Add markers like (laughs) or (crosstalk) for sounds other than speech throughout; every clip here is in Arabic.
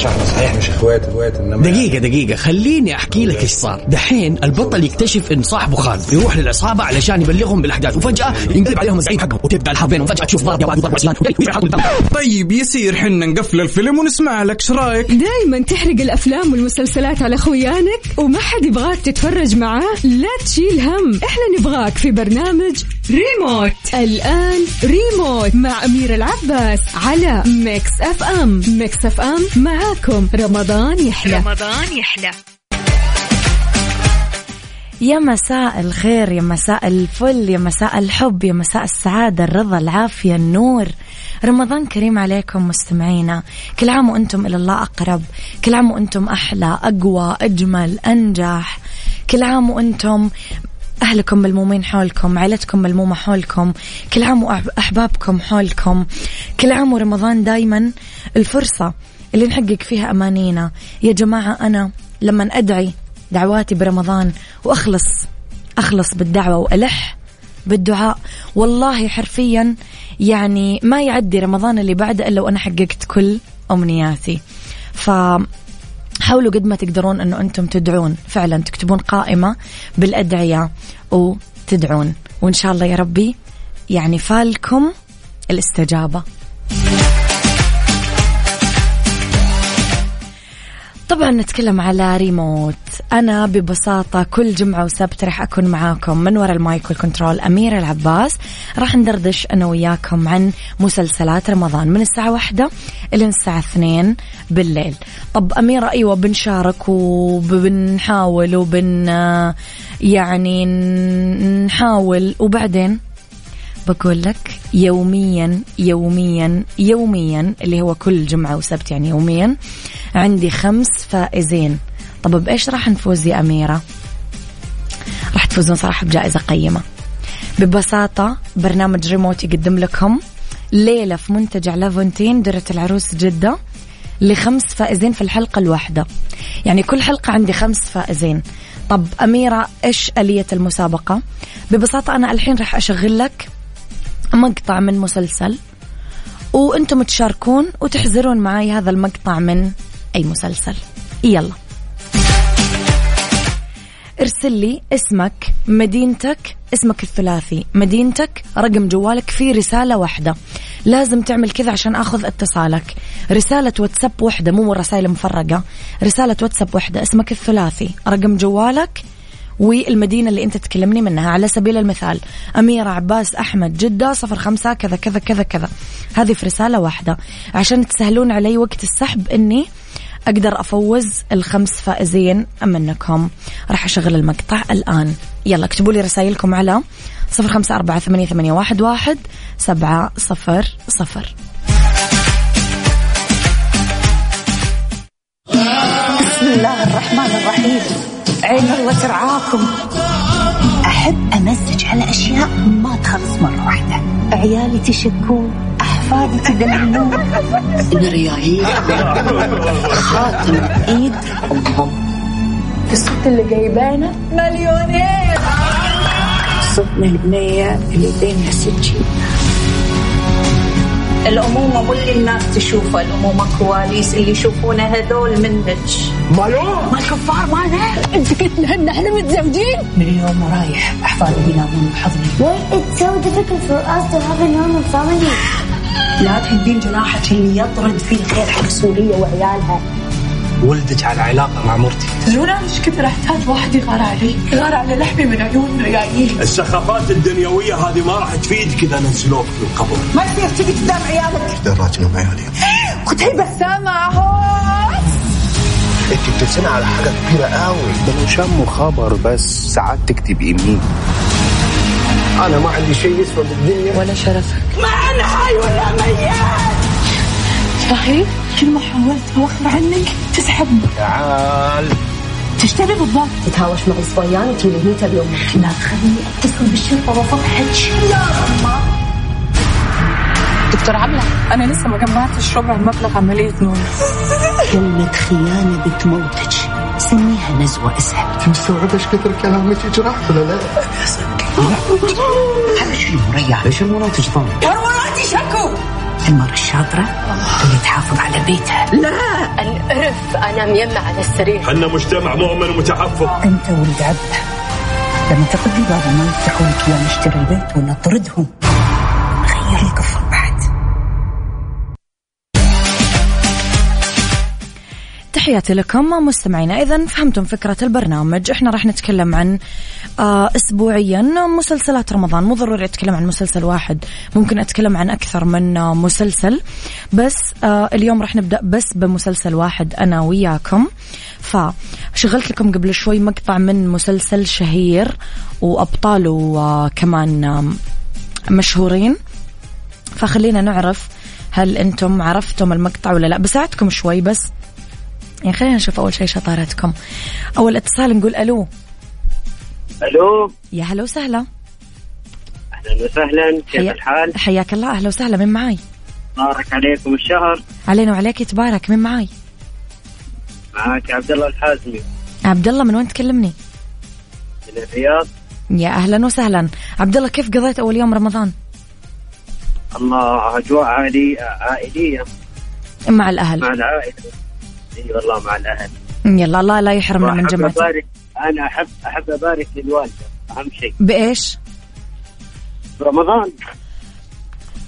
باشا إحنا صحيح مش إخوات إخوات إنما دقيقة دقيقة. خليني أحكي لك إيش صار، دحين البطل يكتشف إن صاحبه خان يروح للعصابة علشان يبلغهم بالأحداث وفجأة ينقلب عليهم الزعيم حقهم وتبدأ الحرب بينهم فجأة تشوف ضرب يا واد ضرب عصيان طيب يصير حنا نقفل الفيلم ونسمع لك إيش رأيك؟ دايما تحرق الأفلام والمسلسلات على خويانك وما حد يبغاك تتفرج معاه؟ لا تشيل هم. إحنا نبغاك في برنامج ريموت. الآن ريموت مع أميرة العباس على Mix FM. Mix FM معاكم رمضان يحلى. رمضان يحلى. يا مساء الخير يا مساء الفل يا مساء الحب يا مساء السعادة الرضا العافية النور. رمضان كريم عليكم مستمعينا. كل عام وأنتم إلى الله أقرب. كل عام وأنتم أحلى أقوى أجمل أنجح. كل عام وأنتم أهلكم ملمومين حولكم عائلتكم ملمومة حولكم. كل عام وأحبابكم حولكم. كل عام ورمضان دايما الفرصة اللي نحقق فيها أمانينا. يا جماعة أنا لما أدعي دعواتي برمضان وأخلص أخلص بالدعوة وألح بالدعاء والله حرفيا يعني ما يعدي رمضان اللي بعده إلا وأنا حققت كل أمنياتي. ف حاولوا قد ما تقدرون أنه أنتم تدعون. فعلا تكتبون قائمة بالأدعية وتدعون. وإن شاء الله يا ربي يعني فالكم الاستجابة. طبعا نتكلم على ريموت. أنا ببساطة كل جمعة وسبت راح أكون معاكم من وراء المايك والكنترول أميرة العباس. راح ندردش أنا وياكم عن مسلسلات رمضان من الساعة واحدة إلى الساعة اثنين بالليل. طب أميرة أيوة بنشارك وبنحاول وبن يعني نحاول. وبعدين؟ بقول لك يوميا يوميا يوميا اللي هو كل جمعة وسبت يعني يوميا عندي خمس فائزين. طب بإيش راح نفوز يا أميرة؟ راح تفوزون صراحة بجائزة قيمة. ببساطة برنامج ريموت يقدم لكم ليلة في منتجع لافونتين درة العروس جدة لخمس فائزين في الحلقة الواحدة. يعني كل حلقة عندي خمس فائزين. طب أميرة إيش آلية المسابقة؟ ببساطة أنا الحين راح أشغل لك مقطع من مسلسل وأنتم تشاركون وتحزرون معي هذا المقطع من أي مسلسل. يلا. ارسل لي اسمك مدينتك اسمك الثلاثي مدينتك رقم جوالك في رسالة واحدة. لازم تعمل كذا عشان أخذ اتصالك. رسالة واتساب واحدة مو رسائل مفرقة. رسالة واتساب واحدة اسمك الثلاثي رقم جوالك والمدينة اللي أنت تكلمني منها على سبيل المثال أميرة عباس أحمد جدة صفر خمسة كذا كذا كذا كذا. هذه في رسالة واحدة. عشان تسهلون علي وقت السحب إني أقدر أفوز الخمس فائزين منكم راح أشغل المقطع الآن. يلا اكتبوا لي رسائلكم على صفر خمسة أربعة ثمانية, ثمانية واحد, واحد سبعة صفر صفر. بسم الله الرحمن الرحيم. عين الله ترعاكم. أحب أمزج على أشياء ما تخلص مرة واحدة. عيالي تشكون أحفادي تدللون الريايل خاتم إيد. أمهم الست اللي جايبانا مليونير. صدمة البنية اللي بينها سجين الأمومة مو اللي الناس تشوفها. الأمومة كواليس اللي يشوفونها هذول منك مايو؟ ما الكفار مالنا انت قلت لهن إحنا متزوجين؟ من اليوم ورايح احفادي بينامون بحضني Why it's so difficult for us to have a normal family? لا تهدين جناحك اللي يطرد فيه الخير حق سوريا وعيالها. ولدك على علاقة مع مرتي. تدرون أنا إيش كثر احتاج واحد يغار علي يغار على لحمي من عيون ريايل السخافات الدنيوية هذه ما راح تفيدك إذا نزلوك في القبر. ما يصير تجي قدام عيالك؟ دراجنا بعيالي قتيبة سامع انت بترسمي على حاجة كبيرة قوي. ده لو شموا خبر بس. ساعات تكتب يمين أنا ما عندي شيء يسوى بالدنيا. ولا شرفك. ما أنا حي ولا ميت. صحيح؟ كل ما حاولت؟ اوخر عنك؟ تسحبني تعال. تشتري بالضبط. تتهاوش مع الصبيان وتلهي تبي أمك لا تخليني أتصل بالشرطة وافضحك لا دكتور عبلة. أنا لسه ما جمعتش ربع المبلغ عملية نور. كلمة خيانة بتموتك سميها نزوة إسهل. انت مستوعبة إيش كثر كلامك؟ يجرح ولا لا؟ هذا شيء مريح ليش المناطج ضم هرموناتي شكو. المرة الشاطرة اللي تحافظ على بيتها. لا اعرف أنا ميمة على السرير. حنا مجتمع مؤمن ومتحفظ أنت ولد عبده لما تقضي بعد ما يفتحوا لك يا نشتري البيت ولا تحياتي لكم مستمعينا. إذا فهمتم فكرة البرنامج إحنا راح نتكلم عن آه أسبوعيا مسلسلات رمضان. مو ضروري أتكلم عن مسلسل واحد ممكن أتكلم عن أكثر من آه مسلسل. بس آه اليوم راح نبدأ بس بمسلسل واحد أنا وياكم. فشغلت لكم قبل شوي مقطع من مسلسل شهير وأبطاله كمان مشهورين. فخلينا نعرف هل أنتم عرفتم المقطع ولا لا. بساعدكم شوي بس. يعني خلينا نشوف أول شيء شطارتكم. أول اتصال نقول ألو. ألو. يا هلا وسهلا. أهلا وسهلا. كيف حيا- الحال؟ حياك الله. أهلا وسهلا. من معاي؟ بارك عليكم الشهر. علينا وعليك. يتبارك من معاي؟ معك عبد الله الحازمي. عبد الله من وين تكلمني؟ من الرياض. يا أهلا وسهلا. عبد الله كيف قضيت أول يوم رمضان؟ الله أجواء عائلي عائلية. مع الأهل. مع العائلة. إي والله مع الأهل. يلا الله لا يحرمنا من وأحب جمعته أبارك أنا احب أحب أبارك للوالدة أهم شيء. بإيش؟ رمضان.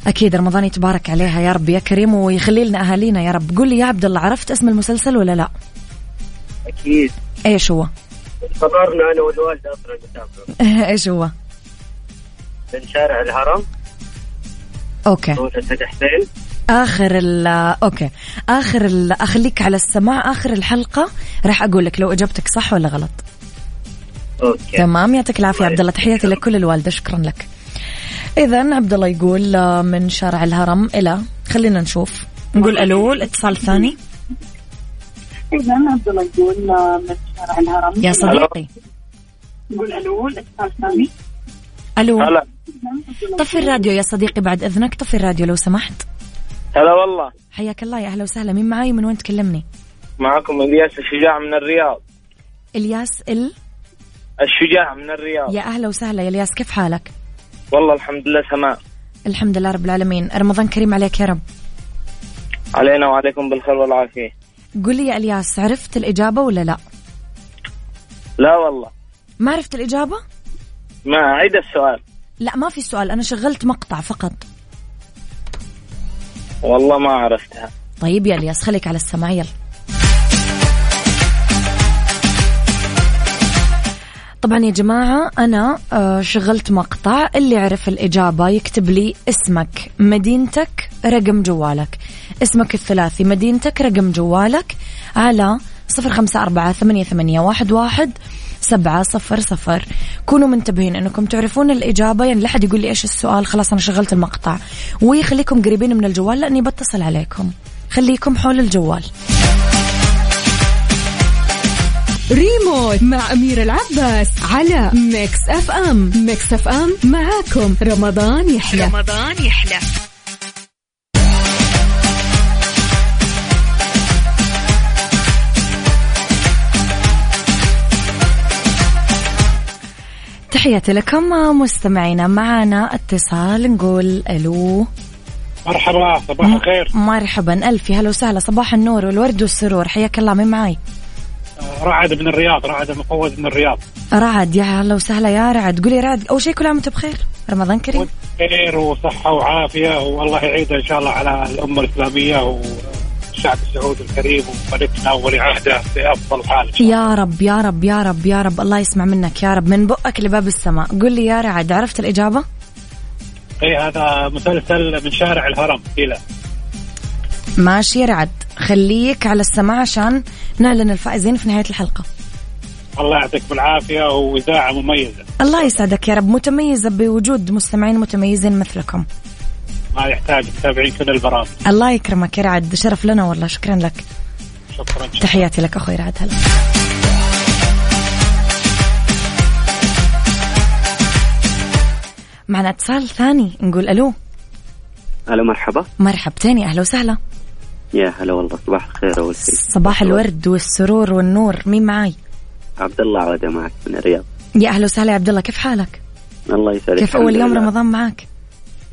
أكيد رمضان يتبارك عليها يا رب يا كريم ويخلي لنا أهالينا يا رب. قول لي يا عبد الله عرفت اسم المسلسل ولا لا؟ أكيد. إيش هو؟ قررنا أنا والوالدة أصلا نتابعه (laughs) إيش هو؟ من شارع الهرم. دولة سيد حسين آخر ال okay. آخر ال أخليك على السماع. آخر الحلقة راح أقول لك لو اجابتك صح ولا غلط. okay. تمام؟ يعطيك العافية عبد الله. تحياتي لكل الوالدة. شكرا لك. اذا عبد الله يقول آه، من شارع الهرم إلى خلينا نشوف. نقول ألو الاتصال الثاني اذا عبد الله يقول من شارع الهرم يا صديقي. نقول ألو الاتصال الثاني ألو. طفي الراديو يا صديقي بعد إذنك. طفي الراديو لو سمحت. هلا والله. حياك الله يا أهلا وسهلا. مين معاي؟ من وين تكلمني؟ معكم إلياس الشجاع من الرياض. إلياس ال؟ الشجاع من الرياض. يا أهلا وسهلا يا إلياس. كيف حالك؟ والله الحمد لله تمام. الحمد لله رب العالمين. رمضان كريم عليك يا رب. علينا وعليكم بالخير والعافية. قل لي يا إلياس عرفت الإجابة ولا لا؟ لا والله. ما عرفت الإجابة؟ ما عيد السؤال. لا ما في سؤال. أنا شغلت مقطع فقط. والله ما عرفتها. طيب يا الياس خليك على السماع يلا. طبعا يا جماعة أنا آه، شغلت مقطع اللي عرف الإجابة يكتب لي اسمك مدينتك رقم جوالك. اسمك الثلاثي مدينتك رقم جوالك على صفر خمسة أربعة ثمانية, ثمانية واحد, واحد. سبعة صفر صفر. كونوا منتبهين أنكم تعرفون الإجابة. يعني لا حد يقول لي إيش السؤال. خلاص أنا شغلت المقطع. ويخليكم قريبين من الجوال لأني بتصل عليكم. خليكم حول الجوال. ريموت مع أميرة العباس على Mix FM. Mix FM معاكم. رمضان يحلى. رمضان يحلى. تحياتي لكم مستمعينا معنا اتصال نقول ألو. مرحبا صباح الخير. مرحبا ألف هلا وسهلا صباح النور والورد والسرور حياك الله من معاي؟ رعد من الرياض رعد مفوز من الرياض. رعد يا هلا وسهلا يا رعد. قولي رعد أول شيء كل عام وأنت بخير رمضان كريم. خير وصحة وعافية والله يعيدها إن شاء الله على الأمة الإسلامية والشعب السعودي الكريم وملكنا وولي عهده بأفضل حال. يا رب يا رب يا رب يا رب. الله يسمع منك يا رب. من بؤك لباب السماء. قل لي يا رعد عرفت الإجابة؟ إيه هذا مسلسل من شارع الهرم إلى. ماشي يا رعد. خليك على السماع عشان نعلن الفائزين في نهاية الحلقة. الله يعطيكم العافية وإذاعة مميزة. الله يسعدك يا رب. متميزة بوجود مستمعين متميزين مثلكم. ما يحتاج. متابعين كل البرامج. الله يكرمك يا رعد. شرف لنا والله. شكرا لك. شكرا. تحياتي لك أخوي رعد. هلا. معنا اتصال ثاني. نقول ألو. هلا مرحبا. مرحبتين يا أهلا وسهلا. يا هلا والله. صباح الخير أول شيء صباح الورد والسرور والنور. مين معاي؟ عبد الله عودة معك من الرياض. يا أهلا وسهلا يا عبد الله. كيف حالك؟ الله يسعدك. كيف أول يوم. رمضان معك؟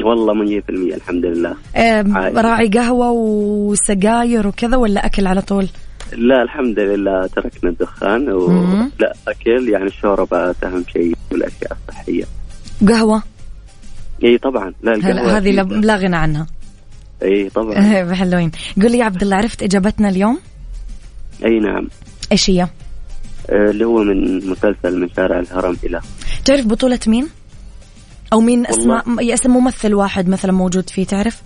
والله 100% الحمد لله. آه،. راعي قهوة وسجاير وكذا ولا أكل على طول؟ لا الحمد لله تركنا الدخان مم. ولا أكل يعني الشوربات أهم شيء والأشياء الصحية. قهوة؟ إي طبعا لا القهوة هذه لا-. لا غنى عنها. إي طبعا. (laughs) حلوين قول لي يا عبد الله عرفت إجابتنا اليوم؟ إي نعم. إيش هي؟ آه، اللي هو من مسلسل من شارع الهرم إلى. تعرف بطولة مين؟ أو مين. اسماء اسم ممثل واحد مثلا موجود فيه تعرف؟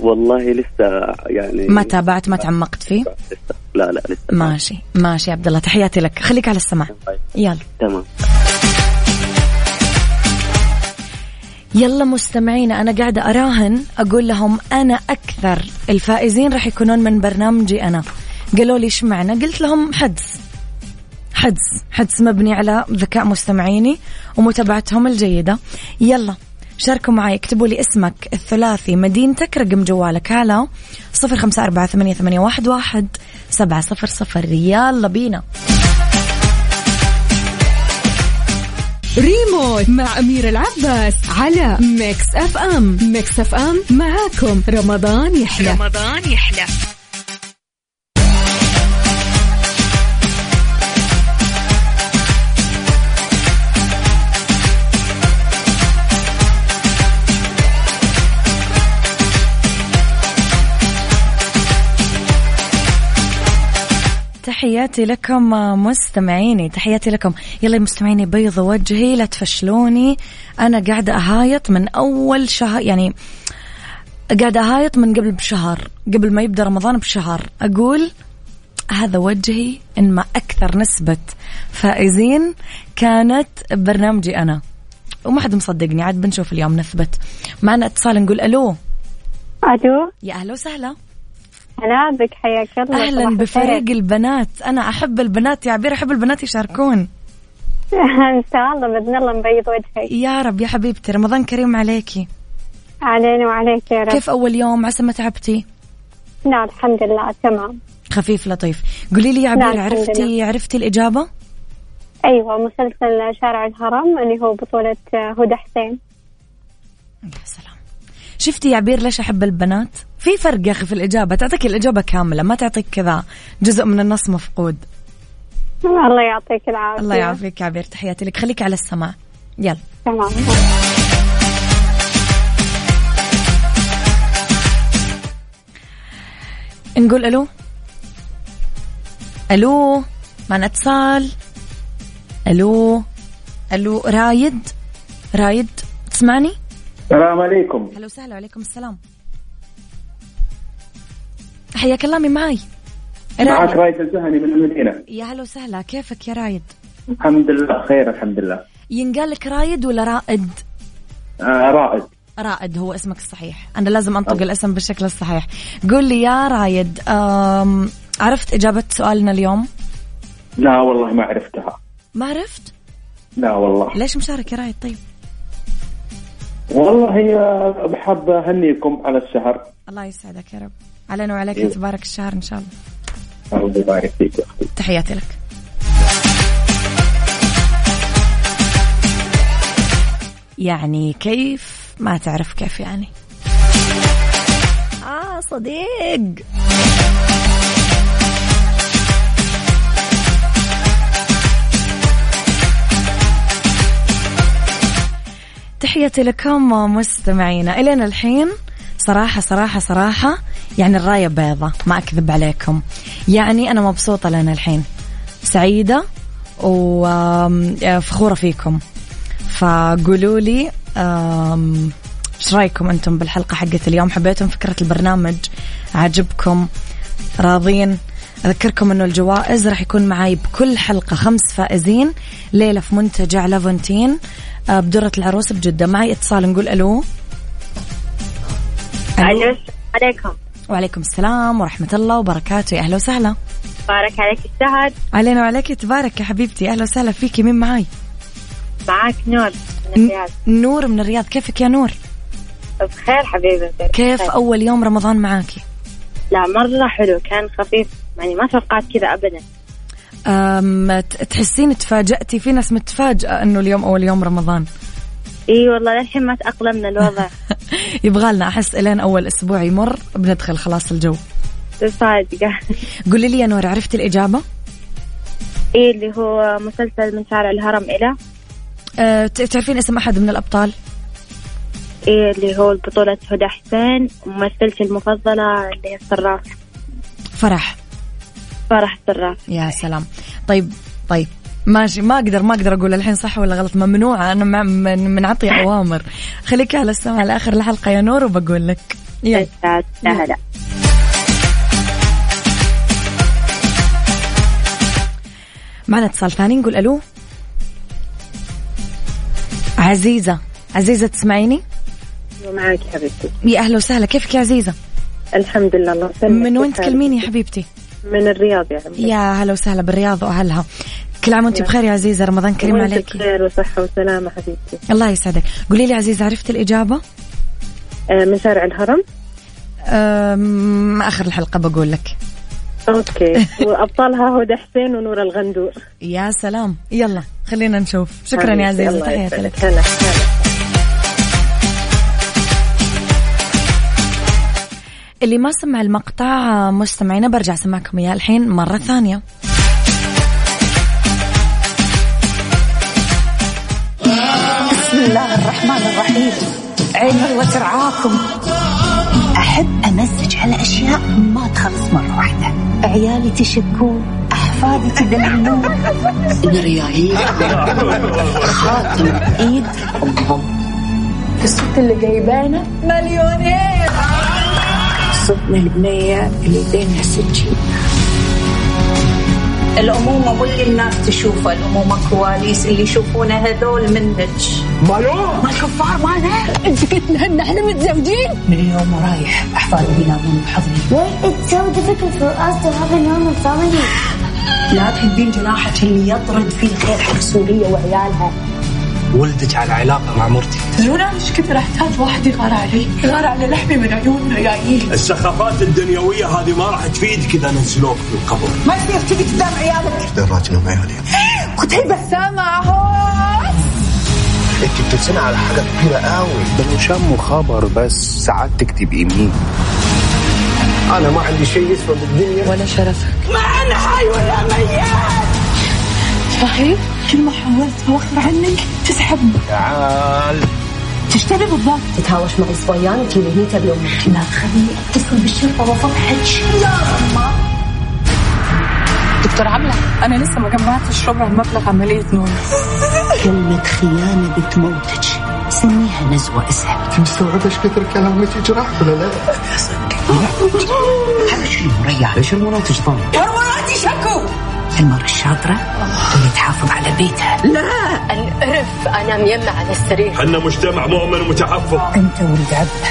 والله لسه يعني ما تابعت ما تعمقت فيه؟ لا لا لسه ماشي ماشي عبد الله تحياتي لك. خليك على السمع يلا. تمام. يلا مستمعينا أنا قاعدة أراهن أقول لهم أنا أكثر الفائزين راح يكونون من برنامجي أنا. قالوا لي إيش معنى؟ قلت لهم حدس. حدس حدس مبني على ذكاء مستمعيني ومتابعتهم الجيدة. يلا شاركوا معي اكتبوا لي اسمك الثلاثي مدينتك رقم جوالك. على صفر خمسة أربعة ثمانية, ثمانية واحد, واحد سبعة صفر صفر. يلا بينا. ريموت مع أميرة العباس على Mix FM. Mix FM معاكم. رمضان يحلى. رمضان يحلى. تحياتي لكم مستمعيني تحياتي لكم. يلا مستمعيني بيض وجهي لا تفشلوني. أنا قاعدة أهايط من أول شهر يعني قاعدة أهايط من قبل بشهر قبل ما يبدأ رمضان بشهر. أقول هذا وجهي إن ما أكثر نسبة فائزين كانت ببرنامجي أنا. وما حد مصدقني عاد بنشوف اليوم نثبت. معنا اتصال نقول ألو. ألو. يا أهلا وسهلا. هلا بك حياك الله. أهلا بفريق. البنات. أنا أحب البنات يا عبير أحب البنات يشاركون. (laughs) إن شاء الله بإذن الله نبيض وجهك. يا رب يا حبيبتي رمضان كريم عليكي. علينا وعليك يا رب. كيف أول يوم؟ عسى ما تعبتي؟ لا الحمد لله تمام. خفيف لطيف. قولي لي يا عبير عرفتي لله. عرفتي الإجابة؟ أيوه مسلسل شارع الهرم اللي هو بطولة هدى حسين. شفتي يا عبير ليش أحب البنات؟ في فرق يا أخي في الإجابة تعطيك الإجابة كاملة ما تعطيك كذا جزء من النص مفقود. الله يعطيك العافية. الله يعافيك يا عبير تحياتي لك خليك على السماع يلا. تمام. نقول ألو؟ ألو؟ معنا أتصال؟ ألو؟ ألو رايد؟ رايد تسمعني؟ السلام عليكم. هلا وسهلا وعليكم السلام. حياك الله مين معاي؟ معك رايد الجهني من المدينة. يا هلا وسهلا كيفك يا رايد الحمد لله خير الحمد لله. ينقال لك رايد ولا رائد؟ آه رائد. رائد هو اسمك الصحيح. أنا لازم أنطق الاسم بالشكل الصحيح. قول لي يا رايد عرفت إجابة سؤالنا اليوم؟ لا والله ما عرفتها. ما عرفت؟ لا والله. ليش مشارك يا رايد طيب. والله هي بحب أهنيكم على الشهر. الله يسعدك يا رب. علينا وعليك إيه. يتبارك الشهر إن شاء الله. الله يبارك فيك يا أختي تحياتي لك. يعني كيف؟ ما تعرف كيف يعني. آه صديق. تحياتي لكم مستمعينا. إلينا الحين صراحة صراحة صراحة يعني الراية بيضة ما أكذب عليكم. يعني أنا مبسوطة لنا الحين. سعيدة وفخورة فيكم. فقولوا لي إيش رأيكم أنتم بالحلقة حقت اليوم؟ حبيتم فكرة البرنامج؟ عجبكم؟ راضين؟ أذكركم إنه الجوائز راح يكون معاي بكل حلقة خمس فائزين. ليلة في منتجع لافونتين آه، بدره العروس بجدة. معي اتصال نقول ألو. ألو. عليكم. وعليكم السلام ورحمة الله وبركاته. يا أهلا وسهلا. بارك عليك الشهر علينا وعليك تبارك يا حبيبتي. أهلا وسهلا فيكي. مين معاي؟ معاك نور من الرياض. نور من الرياض. كيفك يا نور؟ بخير حبيبتي كيف بخير. أول يوم رمضان معاكي؟ لا مرة حلو. كان خفيف. يعني ما توقعت كذا أبدا. تحسين تفاجأتي في ناس متفاجئة إنه اليوم أول يوم رمضان. إي والله للحين ما تأقلمنا الوضع. (laughs) يبغى لنا أحس إلين أول أسبوع يمر بندخل خلاص الجو. صادقة. قولي لي يا نور عرفت الإجابة؟ إيه اللي هو مسلسل من شارع الهرم إلى. أه تعرفين اسم أحد من الأبطال؟ إيه اللي هو البطولة هدى حسين وممثلتي المفضلة اللي هي الصراف فرح. فرح الصراف يا سلام. طيب طيب. ماشي ما أقدر ما أقدر أقول الحين صح ولا غلط. ممنوعه أنا من منعطي أوامر. خليك على السمع لآخر الحلقة يا نور وبقول لك. يلا. هلا معنا اتصال ثاني نقول ألو. عزيزة عزيزة تسمعيني؟ معك حبيبتي؟ يا أهلا وسهلا كيفك يا عزيزة؟ الحمد لله الله يسلمك. من وين تكلميني يا حبيبتي؟ من الرياض يا حبيبتي يا هلا وسهلا بالرياض وأهلها. كل عام وأنت بخير يا عزيزة رمضان كريم عليك. بخير وصحة وسلامة حبيبتي. الله يسعدك. قولي لي عزيزة عرفت الإجابة؟ آه من شارع الهرم. آخر الحلقة بقول لك. أوكي. (laughs) وأبطالها هدى حسين ونور الغندور. يا سلام. يلا خلينا نشوف. شكرا يا عزيزة تحياتي لك. اللي ما سمع المقطع مستمعينا برجع اسمعكم إياه الحين مرة ثانية. بسم الله الرحمن الرحيم. عين الله ترعاكم. أحب أمزج هالأشياء ما تخلص مرة واحدة. عيالي تشكون أحفادي تدللون. الريايل خاطر إيد أمهم الست اللي جايبانا؟ مليونير صدنا البنية اللي بينها سجين الأمومة واللي الناس تشوفها الأمومة كواليس اللي يشوفونها هذول منك مايو ما الكفار ما انت قلت إن إحنا متزوجين. من اليوم ورايح احفادي بينامون بحضني Wait, it's so difficult for us to have a normal family. لا تهدين جناحك اللي يطرد فيه الخير حق سوريا وعيالها. ولدك على علاقة مع مرتي. تدرون أنا إيش كثر احتاج واحد يغار علي؟ يغار على لحمي من عيون ريايل السخافات الدنيوية هذه ما راح تفيدك إذا نزلوك في القبر. ما يصير تجي قدام عيالك. إيش دراجنا بعيالي كنت هي بسامة أهو. انت بترسمي على حاجة كبيرة قوي ده لو شموا خبر بس ساعات تكتب يمين أنا ما عندي شيء يسوى بالدنيا ولا شرفك. ما أنا حي ولا ميت. صحيح؟ كل ما حاولت اوخر عنك تسحبني تعال. تشتري بالضبط. تتهاوش مع الصبيان وتجيني هني تبي أمك لا تخليني أتصل بالشرطة وافضحك لا ما دكتور عبلة أنا لسه ما جمعتش ربع مبلغ عملية نور كلمة خيانة بتموتك. سميها نزوة إسهل. انت مستوعبة إيش كثر كلامك؟ يجرح ولا لا؟ هذا شنو مريح. ليش المناطج ضل هرموناتي شكو. المرة الشاطرة اللي تحافظ على بيتها. لا! القرف أنا ميمة على السرير حنا مجتمع مؤمن ومتحفظ أنت ولد عبد.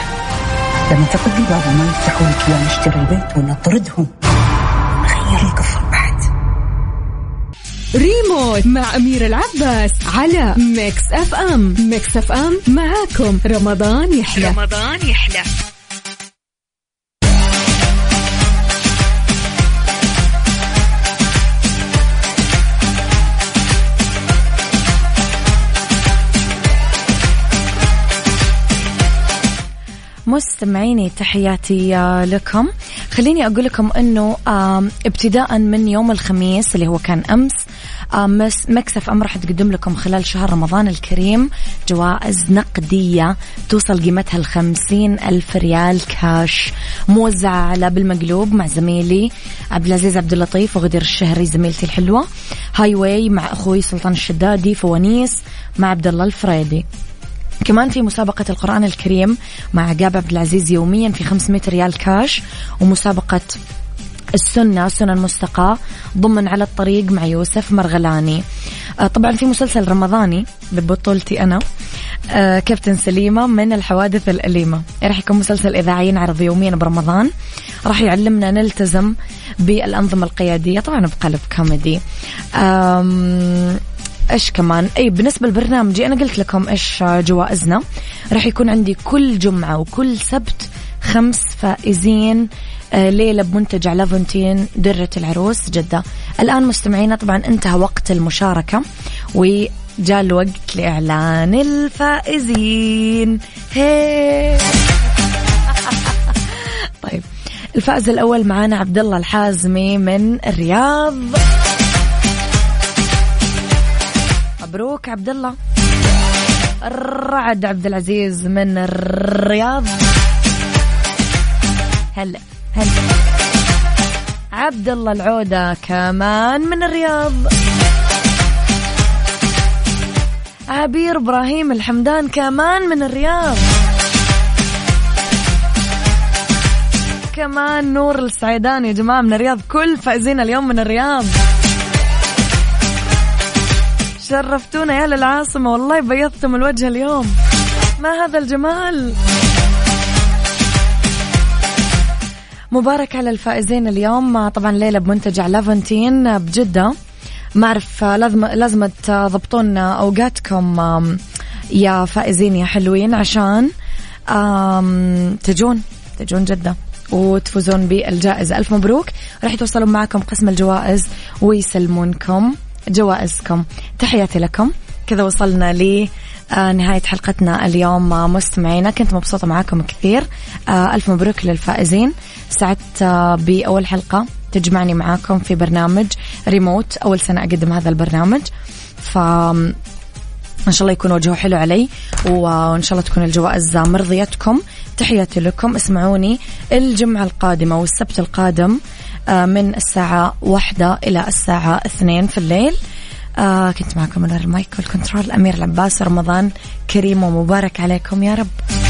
لما تقضي بابا ما يفتحوا لك اياه نشتري البيت ونطردهم. نغير القفل بعد. ريموت مع أميرة العباس على ميكس أف أم. ميكس أف أم معاكم. رمضان يحلى. رمضان يحلى. مستمعيني تحياتي لكم. خليني أقول لكم أنه ابتداء من يوم الخميس اللي هو كان أمس Mix FM راح تقدم لكم خلال شهر رمضان الكريم جوائز نقدية توصل قيمتها الخمسين ألف ريال كاش موزعة على بالمقلوب مع زميلي عبد العزيز عبد اللطيف وغدير الشهري زميلتي الحلوة. Highway مع أخوي سلطان الشدادي فوانيس مع عبد الله الفريدي. كمان في مسابقة القرآن الكريم مع عقاب عبد العزيز يوميا في 500 ريال كاش ومسابقة السنة سنن مستقى ضمن على الطريق مع يوسف مرغلاني. آه، طبعا في مسلسل رمضاني ببطولتي أنا آه، كابتن سليمة من الحوادث الأليمة. راح يكون مسلسل إذاعي ينعرض يوميا برمضان. راح يعلمنا نلتزم بالأنظمة القيادية. طبعا بقلب كوميدي. إيش كمان؟ أي بالنسبة لبرنامجي أنا قلت لكم إيش جوائزنا. راح يكون عندي كل جمعة وكل سبت خمس فائزين آه، ليلة بمنتجع لافونتين درة العروس جدة. الآن مستمعينا طبعا انتهى وقت المشاركة وجاء الوقت لإعلان الفائزين. هي (laughs) طيب الفائز الأول معانا عبد الله الحازمي من الرياض. مبروك عبد الله الرعد عبد العزيز من الرياض. هلا هلا. عبد الله العودة كمان من الرياض. عبير إبراهيم الحمدان كمان من الرياض. كمان نور السعيدان يا جماعة من الرياض. كل فائزين اليوم من الرياض. شرفتونا يا للعاصمة. والله بيضتم الوجه اليوم. ما هذا الجمال؟ مبارك على الفائزين اليوم. طبعا ليلة بمنتجع لافنتين بجدة. ما أعرف لازم لازم تضبطون أوقاتكم يا فائزين يا حلوين عشان تجون تجون جدة وتفوزون بالجائزة. ألف مبروك. راح يتوصلون معكم قسم الجوائز ويسلمونكم. جوائزكم. تحياتي لكم. كذا وصلنا ل نهاية حلقتنا اليوم مستمعينا. كنت مبسوطة معاكم كثير. ألف مبروك للفائزين. سعدت بأول حلقة تجمعني معاكم في برنامج ريموت. أول سنة أقدم هذا البرنامج. ف إن شاء الله يكون وجهه حلو علي وإن شاء الله تكون الجوائز مرضيتكم. تحياتي لكم. اسمعوني. الجمعة القادمة والسبت القادم من الساعة واحدة إلى الساعة اثنين في الليل. آه كنت معكم من المايك والكنترول. أمير العباس رمضان كريم ومبارك عليكم يا رب.